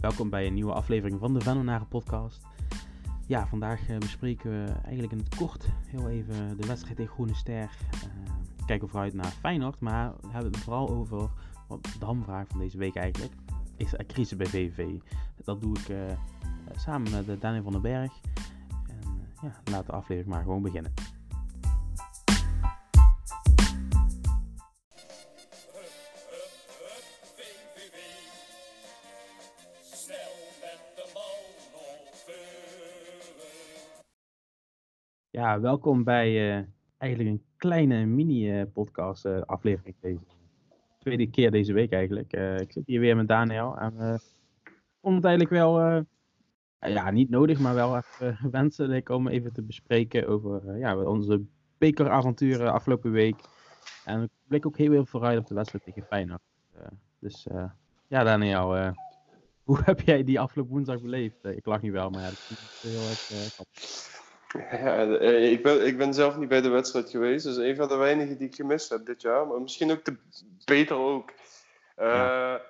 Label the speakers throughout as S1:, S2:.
S1: welkom bij een nieuwe aflevering van de Venonaren podcast. Ja, vandaag uh, bespreken we eigenlijk in het kort heel even de wedstrijd tegen Groene Ster. Uh, kijken vooruit naar Feyenoord, maar we hebben het vooral over wat de hamvraag van deze week eigenlijk. Is er crisis bij VVV? Dat doe ik uh, samen met Daniel van den Berg. En ja, laten de aflevering maar gewoon beginnen. Ja, welkom bij uh, eigenlijk een kleine mini-podcast uh, aflevering. Deze tweede keer deze week eigenlijk. Ik zit hier weer met Daniel en ik vond het eigenlijk wel, ja, niet nodig, maar wel even wenselijk om even te bespreken over ja, onze bekeravonturen afgelopen week. En ik blik ook heel veel vooruit op de wedstrijd tegen Feyenoord. dus ja, Daniel, hoe heb jij die afgelopen woensdag beleefd? ik lach niet wel, maar ja, dat is heel erg
S2: ja, eh, ik ben, ik ben zelf niet bij de wedstrijd geweest. Dus een van de weinigen die ik gemist heb dit jaar. Maar misschien ook de beter ook. Uh, ja.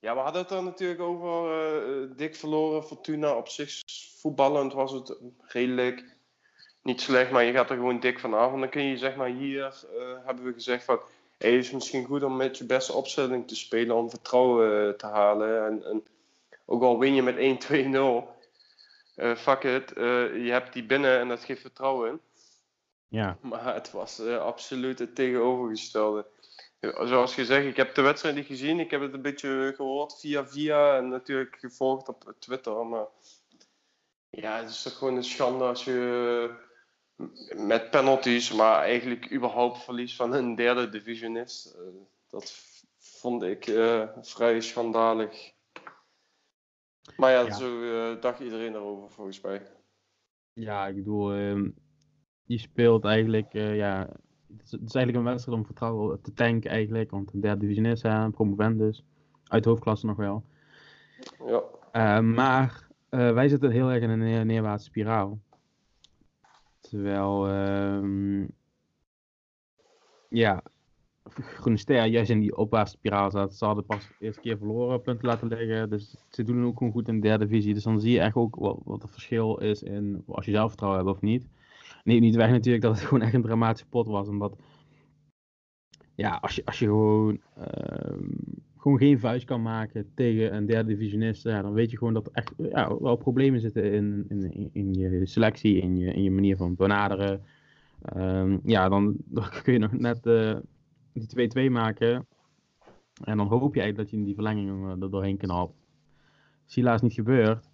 S2: ja. we hadden het er natuurlijk over. Uh, dik verloren. Fortuna op zich voetballend was het redelijk niet slecht. Maar je gaat er gewoon dik van af. En dan kun je zeg maar hier hebben we gezegd van. Hey, het is misschien goed om met je beste opstelling te spelen. Om vertrouwen te halen. En, en ook al win je met 1-2-0 uh, fuck it, uh, je hebt die binnen en dat geeft vertrouwen. Ja. Maar het was uh, absoluut het tegenovergestelde. Zoals gezegd, ik heb de wedstrijd niet gezien. Ik heb het een beetje gehoord via via en natuurlijk gevolgd op Twitter. Maar ja, het is toch gewoon een schande als je met penalties, maar eigenlijk überhaupt verlies van een derde divisionist. dat vond ik vrij schandalig. Maar ja, ja. zo uh, dacht iedereen erover volgens mij.
S1: Ja, ik bedoel, uh, je speelt eigenlijk, uh, ja, het is, het is, eigenlijk een wedstrijd om vertrouwen te tanken eigenlijk, want een derde division is, hè, promovendus, uit hoofdklasse nog wel. Ja. Uh, maar wij zitten heel erg in een neer neerwaartse spiraal. Terwijl, ehm, ja, Groene Ster juist in die opwaartse spiraal zat. Ze hadden pas de eerste keer verloren punten laten liggen. Dus ze doen ook gewoon goed in de derde divisie. Dus dan zie je echt ook wat, wat het verschil is in als je zelfvertrouwen hebt of niet. Niet, niet weg natuurlijk dat het gewoon echt een dramatische pot was. Omdat, ja, als je, als je gewoon, uh, gewoon geen vuist kan maken tegen een derde divisionist, ja, dan weet je gewoon dat er echt ja, wel problemen zitten in, in, in je selectie, in je, in je manier van benaderen. Um, ja, dan, dan, kun je nog net... Uh, die 2-2 maken. En dan hoop je eigenlijk dat je in die verlenging eh, er doorheen knalt. is helaas niet gebeurd.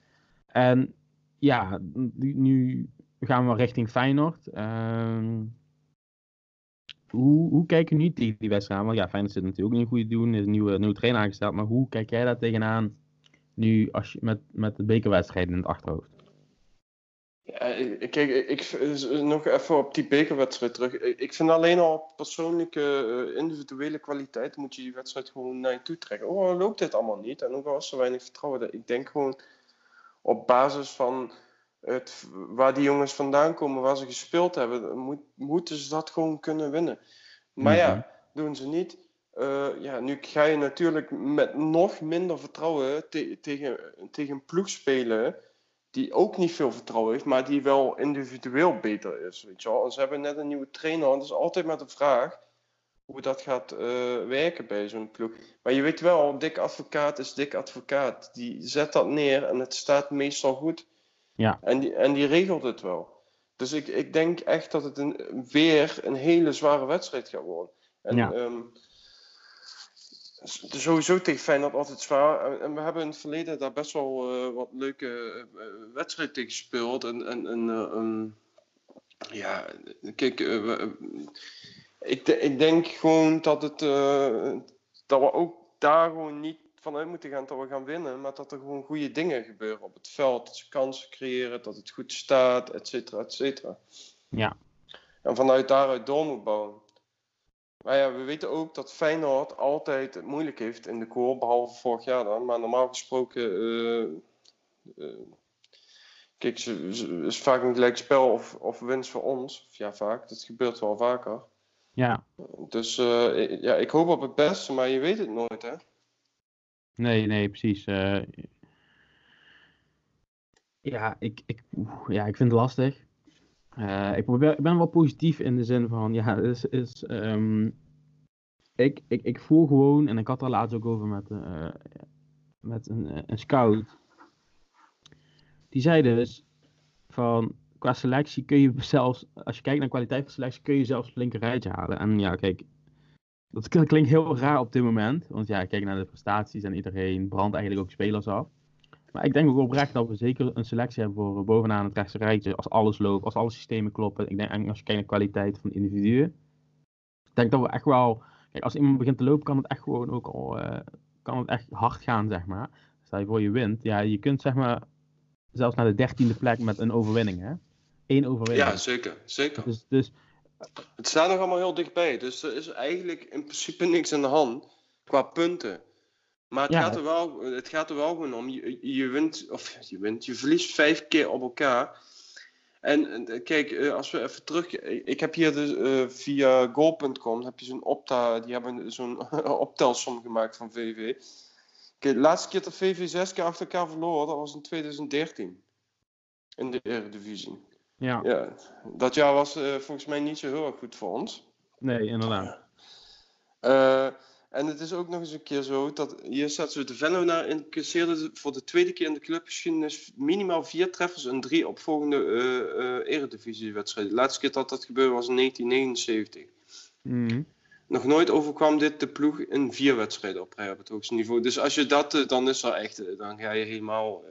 S1: En ja, nu gaan we richting Feyenoord. Uh, hoe, hoe kijk je nu tegen die wedstrijd? Want ja, Feyenoord zit natuurlijk ook niet goed doen. Er is een nieuwe, nieuwe trainer aangesteld. Maar hoe kijk jij daar tegenaan nu als je met, met de bekerwedstrijd in het achterhoofd?
S2: Ja, kijk, ik, nog even op die bekerwedstrijd terug. Ik vind alleen al op persoonlijke, eh, individuele kwaliteit moet je die wedstrijd gewoon naar je toe trekken. Oh, loopt dit allemaal niet? En ook al was er weinig vertrouwen. Ik denk gewoon op basis van het, waar die jongens vandaan komen, waar ze gespeeld hebben, moet, moeten ze dat gewoon kunnen winnen. Maar ja, mhm. doen ze niet. Uh, ja, nu ga je natuurlijk met nog minder vertrouwen te tegen, tegen een ploeg spelen die ook niet veel vertrouwen heeft, maar die wel individueel beter is. Weet je wel? En ze hebben net een nieuwe trainer. En dat is altijd maar de vraag hoe dat gaat uh, werken bij zo'n ploeg. Maar je weet wel, dik advocaat is dik advocaat. Die zet dat neer en het staat meestal goed. Ja. En, die, en die regelt het wel. Dus ik, ik denk echt dat het een, weer een hele zware wedstrijd gaat worden. En, ja. Um, sowieso tegen Feyenoord altijd zwaar. En we hebben in het verleden daar best wel uh, wat leuke uh, wedstrijden tegen gespeeld. En, en, en ja, kijk, ik, ik denk gewoon dat, het, dat we ook daar gewoon niet vanuit moeten gaan dat we gaan winnen. Maar dat er gewoon goede dingen gebeuren op het veld. Dat ze kansen creëren, dat het goed staat, et cetera, et cetera. Ja. En vanuit daaruit door moet bouwen. Maar ja, we weten ook dat Feyenoord altijd het moeilijk heeft in de core, behalve vorig jaar dan. Maar normaal gesproken, uh, uh, kijk, het is vaak een gelijk spel of, of winst voor ons. Ja, vaak. Dat gebeurt wel vaker. Ja. Dus uh, ja, ik hoop op het beste, maar je weet het nooit, hè?
S1: Nee, nee, precies. Ja, ik, ik, ja, ik vind het lastig. Uh, ik, ben wel positief in de zin van, ja, is, is, um, ik, ik, ik voel gewoon, en ik had er laatst ook over met, uh, met een, een scout. Die zei dus van, qua selectie kun je zelfs, als je kijkt naar kwaliteit van selectie, kun je zelfs het linker rijtje halen. En ja, kijk, dat klinkt heel raar op dit moment. Want ja, kijk naar de prestaties en iedereen brandt eigenlijk ook spelers af. Maar ik denk ook oprecht dat we zeker een selectie hebben voor bovenaan het rechtse rijtje. Als alles loopt, als alle systemen kloppen. Ik denk als je kijkt naar de kwaliteit van individuen. Ik denk dat we echt wel. Kijk, als iemand begint te lopen, kan het echt gewoon ook al. Uh, kan het echt hard gaan, zeg maar. Stel je voor je wint. Ja, je kunt zeg maar. Zelfs naar de dertiende plek met een overwinning, hè? Eén overwinning.
S2: Ja, zeker. zeker.
S1: Dus, dus
S2: het staat nog allemaal heel dichtbij. Dus er is eigenlijk in principe niks aan de hand qua punten. Maar het, gaat, er wel, het gaat er wel gewoon om. Je, je wint, of je wint, je verliest vijf keer op elkaar. En kijk, eh, als we even terug. Ik heb hier dus, uh, via goal.com heb je zo'n opta. Die hebben zo'n optelsom gemaakt van VV. Kijk, de laatste keer dat VV zes keer achter elkaar verloor, dat was in 2013. In de Eredivisie.
S1: Ja.
S2: ja. Dat jaar was uh, volgens mij niet zo heel erg goed voor ons.
S1: Nee, inderdaad.
S2: Uh, en het is ook nog eens een keer zo dat hier staat zo de Venlo incasseerde voor de tweede keer in de clubgeschiedenis minimaal vier treffers en drie opvolgende uh, uh, eredivisiewedstrijden. De laatste keer dat dat gebeurde was in 1979.
S1: Mm.
S2: Nog nooit overkwam dit de ploeg in vier wedstrijden op rij op het hoogste niveau. Dus als je dat, dan is er echt, dan ga je helemaal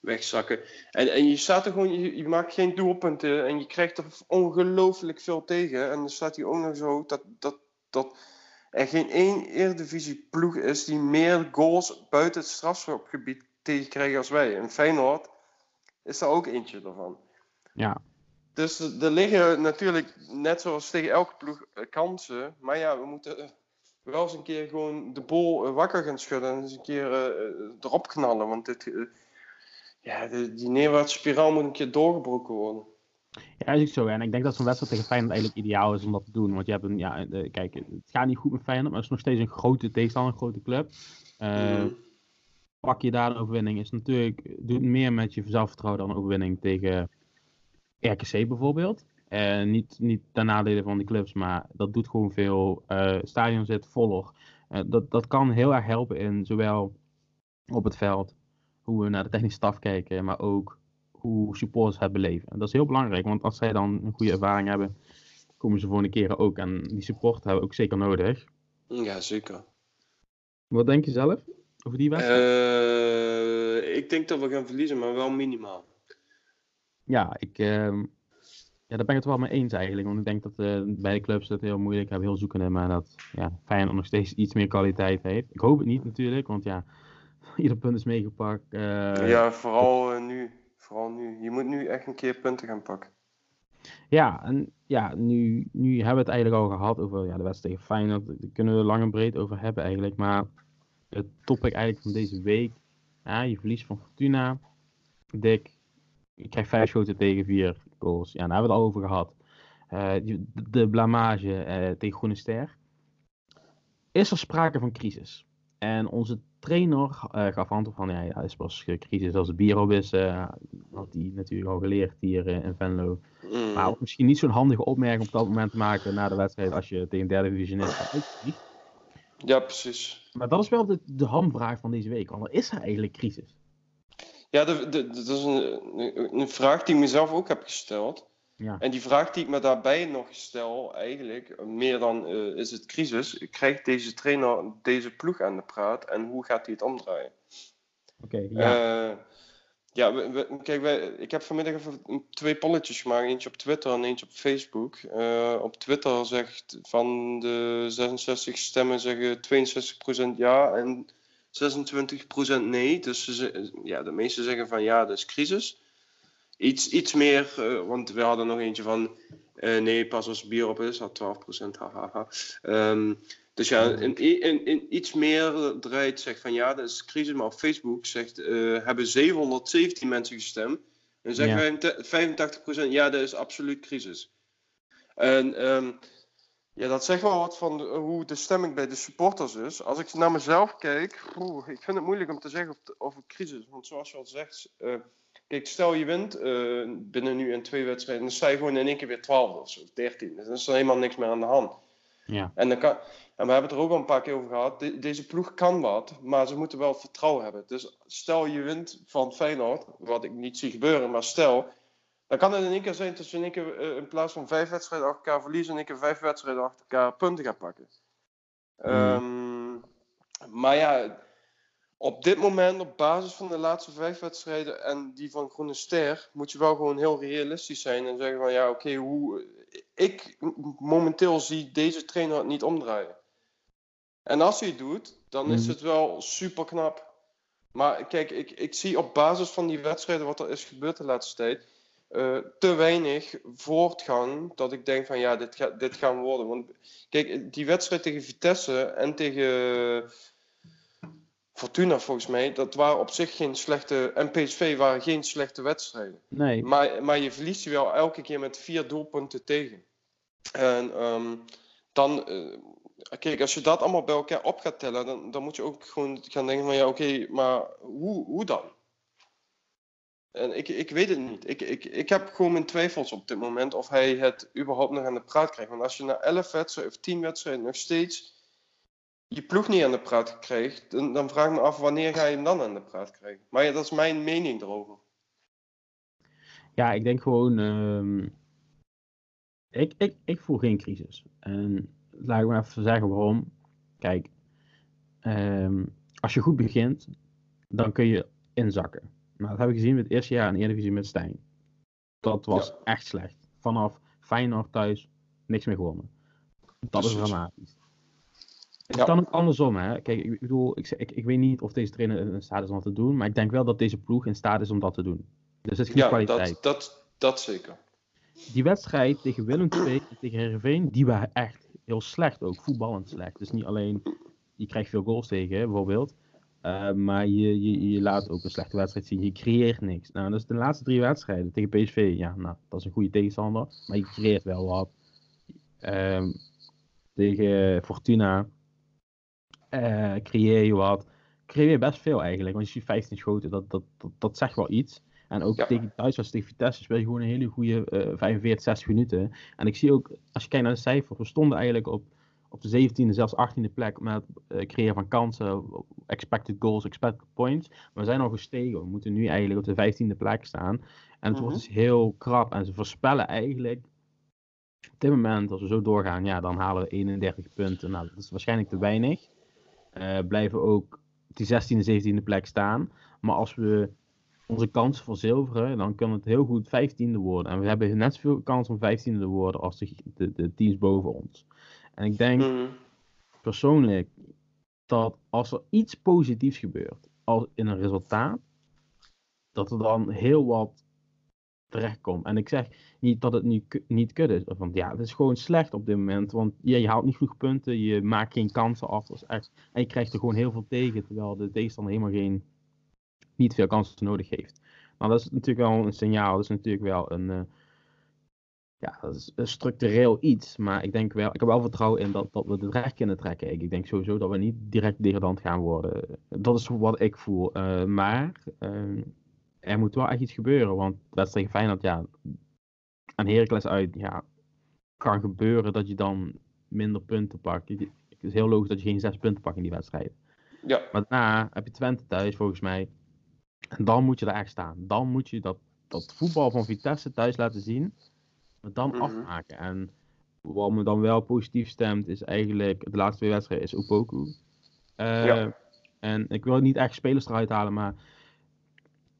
S2: wegzakken. En, en je staat er gewoon, je, je, maakt geen doelpunten en je krijgt er ongelooflijk veel tegen. En dan staat hij ook nog zo dat, dat, dat er geen één Eredivisie ploeg is die meer goals buiten het strafschopgebied tegenkrijgt als wij. En Feyenoord is daar ook eentje ervan.
S1: Ja.
S2: Dus er liggen natuurlijk, net zoals tegen elke ploeg, eh, kansen. Maar ja, we moeten eh, wel eens een keer gewoon de bol eh, wakker gaan schudden en eens een keer erop knallen. Want dit, ja, de, die neerwaartse spiraal moet een keer doorgebroken worden.
S1: Ja, is ook zo. En ik denk dat zo'n wedstrijd tegen Feyenoord eigenlijk ideaal is om dat te doen. Want je hebt een, ja, de, kijk, het gaat niet goed met Feyenoord, maar het is nog steeds een grote tegenstander, een grote club. Uh, Pak je daar een overwinning, is natuurlijk, doet meer met je zelfvertrouwen dan een overwinning tegen RKC bijvoorbeeld. Uh, niet, niet ten nadele van die clubs, maar dat doet gewoon veel. Uh, stadion zit voller. dat, dat kan heel erg helpen in zowel op het veld, hoe we naar de technische staf kijken, maar ook hoe supporters het beleven. En dat is heel belangrijk, want als zij dan een goede ervaring hebben, komen ze volgende keren ook. En die support hebben we ook zeker nodig.
S2: Ja, zeker.
S1: Wat denk je zelf over die wedstrijd?
S2: Uh, ik denk dat we gaan verliezen, maar wel minimaal.
S1: Ja, ik, uh, ja, daar ben ik het wel mee eens eigenlijk. Want ik denk dat uh, bij de clubs het heel moeilijk hebben, heel zoekende, maar dat ja, Feyenoord nog steeds iets meer kwaliteit heeft. Ik hoop het niet natuurlijk, want ja, ieder punt is meegepakt. Uh,
S2: ja, vooral nu. Vooral nu. Je moet nu echt een keer punten gaan pakken.
S1: Ja, en ja, nu, nu hebben we het eigenlijk al gehad over ja, de wedstrijd tegen Feyenoord. Daar kunnen we lang en breed over hebben eigenlijk. Maar het topic eigenlijk van deze week. Je verlies van Fortuna. Dik. Je krijgt vijf schoten tegen vier goals. Ja, daar hebben we het al over gehad. Uh, de blamage uh, tegen Groene Ster. Is er sprake van crisis? En onze trainer uh, gaf antwoord van, ja, is pas crisis als het bier op is. Uh, had hij natuurlijk al geleerd hier uh, in Venlo. Mm. Maar misschien niet zo'n handige opmerking op dat moment te maken na de wedstrijd als je tegen derde divisionist gaat.
S2: Ja, precies.
S1: Maar dat is wel de, de hamvraag van deze week. Want is er eigenlijk crisis?
S2: Ja, de, de, dat is een, een vraag die ik mezelf ook heb gesteld.
S1: Ja.
S2: En die vraag die ik me daarbij nog stel, eigenlijk, meer dan uh, is het crisis, krijgt deze trainer deze ploeg aan de praat en hoe gaat hij het omdraaien?
S1: Oké, okay, ja.
S2: Uh, ja, we, we, kijk, wij, ik heb vanmiddag even twee polletjes gemaakt, eentje op Twitter en eentje op Facebook. Uh, op Twitter zegt van de 66 stemmen zeggen 62% ja en 26% nee. Dus ze, ja, de meesten zeggen van ja, dat is crisis iets, iets meer, uh, want we hadden nog eentje van uh, nee, pas als bier op is, had 12%, hahaha. Um, dus ja, in, in, in, iets meer draait zegt van ja, dat is crisis, maar op Facebook zegt, uh, hebben 717 mensen gestemd. En zeggen ja. 85% ja, dat is absoluut crisis. En um, ja, dat zegt wel wat van hoe de stemming bij de supporters is. Als ik naar mezelf kijk, oeh, ik vind het moeilijk om te zeggen of, of het crisis is. Want zoals je al zegt, uh, Kijk, stel je wint eh, binnen nu in twee wedstrijden, dan sta je gewoon in één keer weer 12 of zo, 13. Dus dan is er helemaal niks meer aan de hand.
S1: Ja.
S2: En, dan kan, en we hebben het er ook al een paar keer over gehad. De- deze ploeg kan wat, maar ze moeten wel vertrouwen hebben. Dus stel je wint van Feyenoord, wat ik niet zie gebeuren, maar stel. Dan kan het in één keer zijn dat je in één keer eh, in plaats van vijf wedstrijden achter elkaar verliezen, in één keer vijf wedstrijden achter elkaar punten gaat pakken. Ehm, maar ja, op dit moment, op basis van de laatste vijf wedstrijden en die van Groene Ster, moet je wel gewoon heel realistisch zijn en zeggen van ja, oké, hoe. Ik momenteel zie deze trainer het niet omdraaien. En als hij het doet, dan is
S1: Mhm.
S2: het wel super knap. Maar kijk, ik, ik zie op basis van die wedstrijden wat er is gebeurd de laatste tijd, eh, te weinig voortgang dat ik denk van ja, dit, ga, dit gaan worden. Want kijk, die wedstrijd tegen Vitesse en tegen Fortuna volgens mij, dat waren op zich geen slechte, en PSV waren geen slechte wedstrijden.
S1: Nee,
S2: Maar, maar je verliest je wel elke keer met vier doelpunten tegen. En ehm, dan, eh, kijk, als je dat allemaal bij elkaar op gaat tellen, dan, dan moet je ook gewoon gaan denken van ja, oké, maar hoe, hoe dan? En ik, ik weet het niet. Ik, ik, ik heb gewoon mijn twijfels op dit moment of hij het überhaupt nog aan de praat krijgt. Want als je na 11 wedstrijden of 10 wedstrijden nog steeds je ploeg niet aan de praat krijgt, dan, dan vraag ik me af wanneer ga je hem dan aan de praat krijgen. Maar ja, dat is mijn mening erover.
S1: ja, ik denk gewoon. ehm, ik, ik, ik voel geen crisis. En laat ik maar even zeggen waarom. Kijk, ehm, als je goed begint, dan kun je inzakken. Nou, dat heb ik gezien met het eerste jaar in de Eredivisie met Stijn. Dat was
S2: Ja.
S1: echt slecht. Vanaf Feyenoord thuis, niks meer gewonnen. Dat is dramatisch. Het
S2: Ja.
S1: kan ook andersom, hè. Kijk, ik bedoel, ik, ik, ik weet niet of deze trainer in staat is om dat te doen, maar ik denk wel dat deze ploeg in staat is om dat te doen. Dus het is geen
S2: Ja,
S1: kwaliteit.
S2: dat, dat, dat zeker.
S1: Die wedstrijd tegen Willem II en tegen Heerenveen, die waren echt heel slecht ook, voetballend slecht. Dus niet alleen, je krijgt veel goals tegen, bijvoorbeeld, eh, maar je, je, je laat ook een slechte wedstrijd zien, je creëert niks. Nou, dus de laatste drie wedstrijden tegen PSV, ja, nou, dat is een goede tegenstander, maar je creëert wel wat. Ehm, tegen Fortuna eh, creëer je wat. Creëer je best veel eigenlijk, want je ziet 15 schoten, dat, dat, dat, dat zegt wel iets. En ook
S2: Ja.
S1: tegen thuiswedstrijd tegen Vitesse speel je gewoon een hele goede eh 45, 60 minuten. En ik zie ook, als je kijkt naar de cijfers, we stonden eigenlijk op, op de 17e, zelfs 18e plek met het creëren van kansen, expected goals, expected points. Maar we zijn al gestegen, we moeten nu eigenlijk op de 15e plek staan. En het wordt
S2: Mhm.
S1: dus heel krap. En ze voorspellen eigenlijk, op dit moment, als we zo doorgaan, ja, dan halen we 31 punten. Nou, dat is waarschijnlijk te weinig. Eh, blijven ook die 16e, 17e plek staan. Maar als we onze kansen verzilveren, dan kan het heel goed 15e worden. En we hebben net zoveel kans om 15e te worden als de, de, de teams boven ons. En ik denk
S2: Mhm.
S1: persoonlijk dat als er iets positiefs gebeurt als in een resultaat, dat er dan heel wat terechtkomt. En ik zeg niet dat het ku- niet kut is, want ja, het is gewoon slecht op dit moment, want ja, je haalt niet genoeg punten, je maakt geen kansen af, dat echt, en je krijgt er gewoon heel veel tegen, terwijl de tegenstander helemaal geen, niet veel kansen nodig heeft. Nou, dat is natuurlijk wel een signaal, dat is natuurlijk wel een, eh, ja, dat is een structureel iets, maar ik denk wel, ik heb wel vertrouwen in dat, dat we het recht kunnen trekken. Ik, ik denk sowieso dat we niet direct degradant gaan worden. Dat is wat ik voel. Eh, maar eh, er moet wel echt iets gebeuren, want wedstrijd Feyenoord, ja, aan Heracles uit, ja, kan gebeuren dat je dan minder punten pakt. Het is heel logisch dat je geen zes punten pakt in die wedstrijd.
S2: Ja,
S1: Maar daarna heb je Twente thuis, volgens mij. En dan moet je er echt staan. Dan moet je dat, dat voetbal van Vitesse thuis laten zien. Maar dan
S2: Mhm.
S1: afmaken. En wat me dan wel positief stemt, is eigenlijk... De laatste twee wedstrijden is Opoku. Eh,
S2: Ja.
S1: En ik wil niet echt spelers eruit halen, maar...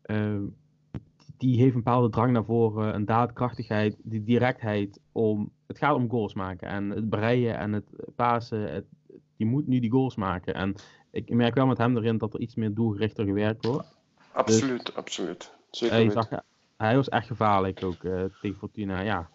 S1: eh, die heeft een bepaalde drang naar voren, een daadkrachtigheid, die directheid om... Het gaat om goals maken. En het breien en het pasen. Het, je moet nu die goals maken. En ik merk wel met hem erin dat er iets meer doelgerichter gewerkt wordt.
S2: absoluut, absoluut. Zeker
S1: Hij,
S2: weten.
S1: zag, hij was echt gevaarlijk ook eh, tegen Fortuna. Ja.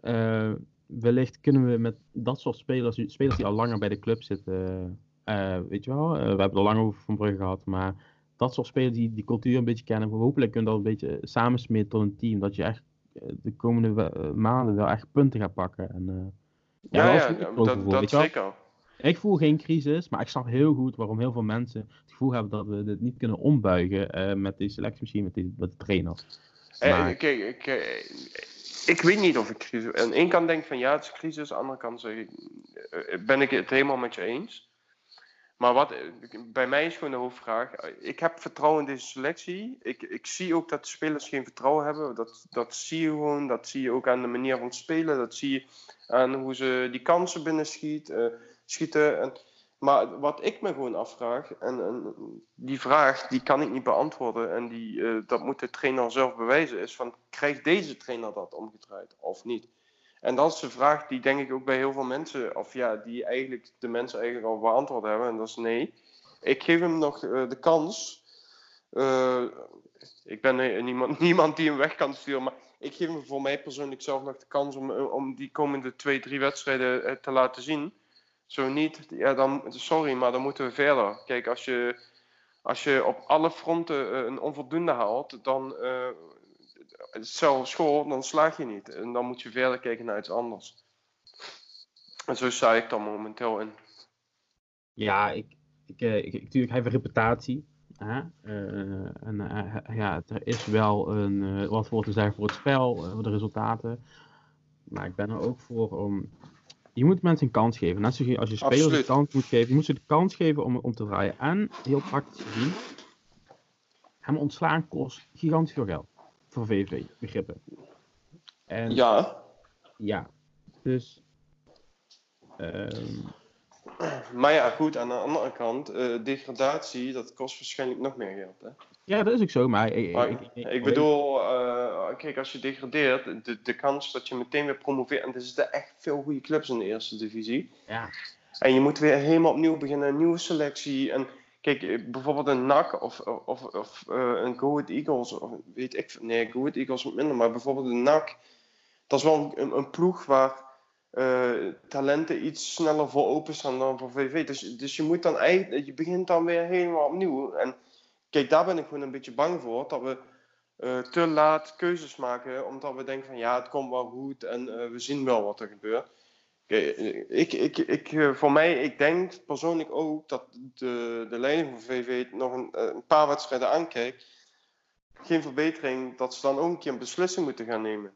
S1: Eh, wellicht kunnen we met dat soort spelers, spelers die al langer bij de club zitten, eh, weet je wel, we hebben er lang over Van Brugge gehad, maar dat soort spelers die die cultuur een beetje kennen, hopelijk kunnen dat een beetje samensmeten tot een team, dat je echt eh, de komende eh, maanden wel echt punten gaat pakken. En, eh,
S2: Ja, ja, dat, dat zeker.
S1: Ik voel geen crisis, maar ik snap heel goed waarom heel veel mensen het gevoel hebben dat we dit niet kunnen ombuigen uh, met die selectiemachine, met, die, met de trainer.
S2: Maar... kijk, ik, ik weet niet of ik crisis... Aan de ene kant denk van ja, het is crisis. Aan de andere kant zeg ik, ben ik het helemaal met je eens. Maar wat bij mij is gewoon de hoofdvraag. Ik heb vertrouwen in deze selectie. Ik, ik zie ook dat de spelers geen vertrouwen hebben. Dat, dat zie je gewoon. Dat zie je ook aan de manier van spelen. Dat zie je aan hoe ze die kansen binnen schiet, uh, schieten. En, maar wat ik me gewoon afvraag, en, en, die vraag die kan ik niet beantwoorden. En die, uh, dat moet de trainer zelf bewijzen. Is van, krijgt deze trainer dat omgedraaid of niet? En dat is de vraag die denk ik ook bij heel veel mensen, of ja, die eigenlijk de mensen eigenlijk al beantwoord hebben. En dat is nee. Ik geef hem nog uh, de kans. Uh, ik ben niemand, niemand die hem weg kan sturen, maar ik geef hem voor mij persoonlijk zelf nog de kans om, om die komende twee, drie wedstrijden te laten zien. Zo niet, ja, dan, sorry, maar dan moeten we verder. Kijk, als je, als je op alle fronten een onvoldoende haalt, dan hetzelfde school, dan slaag je niet. En dan moet je verder kijken naar iets anders. En zo sta ik dan momenteel in.
S1: Ja, ik, ik, eh, ik, ik, natuurlijk, hij heeft een reputatie. Hè? Uh, en uh, ja, er is wel een, wat voor te zeggen voor het spel, voor de resultaten. Maar ik ben er ook voor om. Je moet mensen een kans geven. Net zoals je spelers Absoluut. een kans moet geven. Je moet ze de kans geven om, om te draaien. En heel praktisch gezien, hem ontslaan kost gigantisch veel geld voor VV begrippen.
S2: En, ja.
S1: Ja, dus. Um...
S2: Maar ja, goed, aan de andere kant, uh, degradatie, dat kost waarschijnlijk nog meer geld, hè?
S1: Ja, dat is ook zo, maar... Ik,
S2: maar ik, ik, ik bedoel, uh, kijk, als je degradeert, de, de kans dat je meteen weer promoveert... En er zitten echt veel goede clubs in de eerste divisie.
S1: Ja.
S2: En je moet weer helemaal opnieuw beginnen, een nieuwe selectie... En Kijk, eh, bijvoorbeeld een NAC of, of, of uh, een Go Eagles, of, weet ik, nee, Go Eagles minder, maar bijvoorbeeld een NAC, dat is wel een, een ploeg waar uh, talenten iets sneller voor openstaan dan voor VV. Dus, dus je moet dan eigenlijk, je begint dan weer helemaal opnieuw. En kijk, daar ben ik gewoon een beetje bang voor, dat we te laat keuzes maken, omdat we denken van ja, het komt wel goed en we zien wel wat er gebeurt. Ik, ik, ik, eh, voor mij, ik denk persoonlijk ook dat de, de leiding van VV nog een, eh, een paar wedstrijden aankijkt. Geen verbetering, dat ze dan ook een keer een beslissing moeten gaan nemen.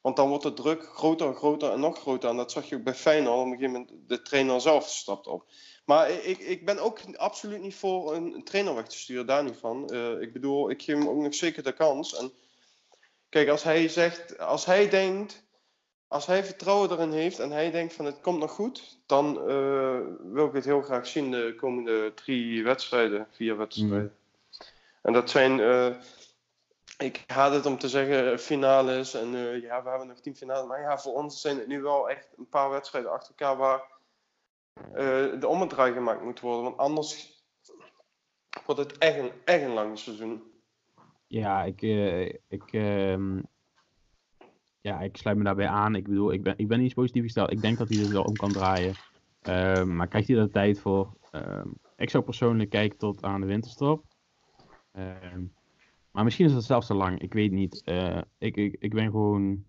S2: Want dan wordt de druk groter en groter en nog groter. En dat zag je ook bij Feyenoord. Op een gegeven moment de trainer zelf stapt op. Maar ik, ik ben ook absoluut niet voor een, trainer weg te sturen, daar niet van. Ik bedoel, ik geef hem ook nog zeker de kans. En kijk, als hij zegt, als hij denkt als hij vertrouwen erin heeft en hij denkt van het komt nog goed, dan uh, wil ik het heel graag zien de komende drie wedstrijden, vier wedstrijden. Mm. En dat zijn, uh, ik haat het om te zeggen finales en uh, ja, we hebben nog tien finales, maar ja, voor ons zijn het nu wel echt een paar wedstrijden achter elkaar waar de ommedraai gemaakt moet worden, want anders wordt het echt een, echt een lang seizoen.
S1: Ja, ik, ik, ehm, ja, ik sluit me daarbij aan. Ik bedoel, ik ben, ik ben niet positief gesteld. Ik denk dat hij er wel om kan draaien. Um, maar krijgt hij er tijd voor? Um, ik zou persoonlijk kijken tot aan de winterstop. Um, maar misschien is het zelfs te lang. Ik weet niet. Uh, ik, ik, ik ben gewoon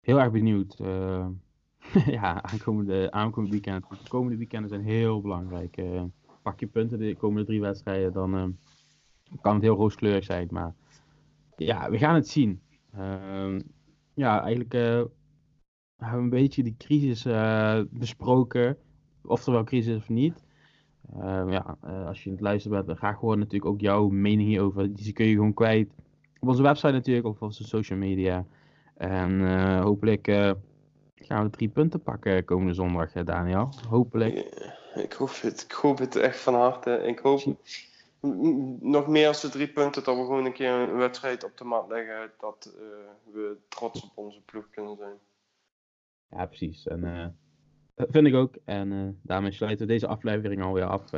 S1: heel erg benieuwd. Ja, aankomende, aankomende weekend. De komende weekenden zijn heel belangrijk. Pak je punten de komende drie wedstrijden, dan kan het heel rooskleurig zijn. Maar ja, we gaan het zien. Ja, eigenlijk uh, hebben we een beetje die crisis uh, besproken. Of er wel crisis is of niet. Uh, ja, als je in het luisteren bent, dan graag horen natuurlijk ook jouw mening hierover. Die kun je gewoon kwijt. Op onze website natuurlijk, of op onze social media. En hopelijk gaan we drie punten pakken komende zondag, Daniel. Hopelijk.
S2: Ik hoop het. Ik hoop het echt van harte. Ik hoop nog meer als de drie punten, dat we gewoon een keer een wedstrijd op de mat leggen. Dat uh, we trots op onze ploeg kunnen zijn.
S1: Ja, precies. En uh, dat vind ik ook. En uh, daarmee sluiten we deze aflevering alweer af.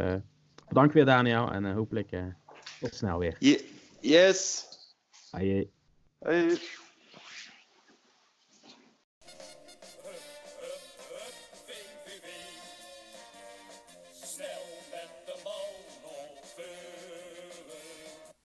S1: bedankt weer, Daniel. En hopelijk tot snel weer.
S2: yes. Hoi.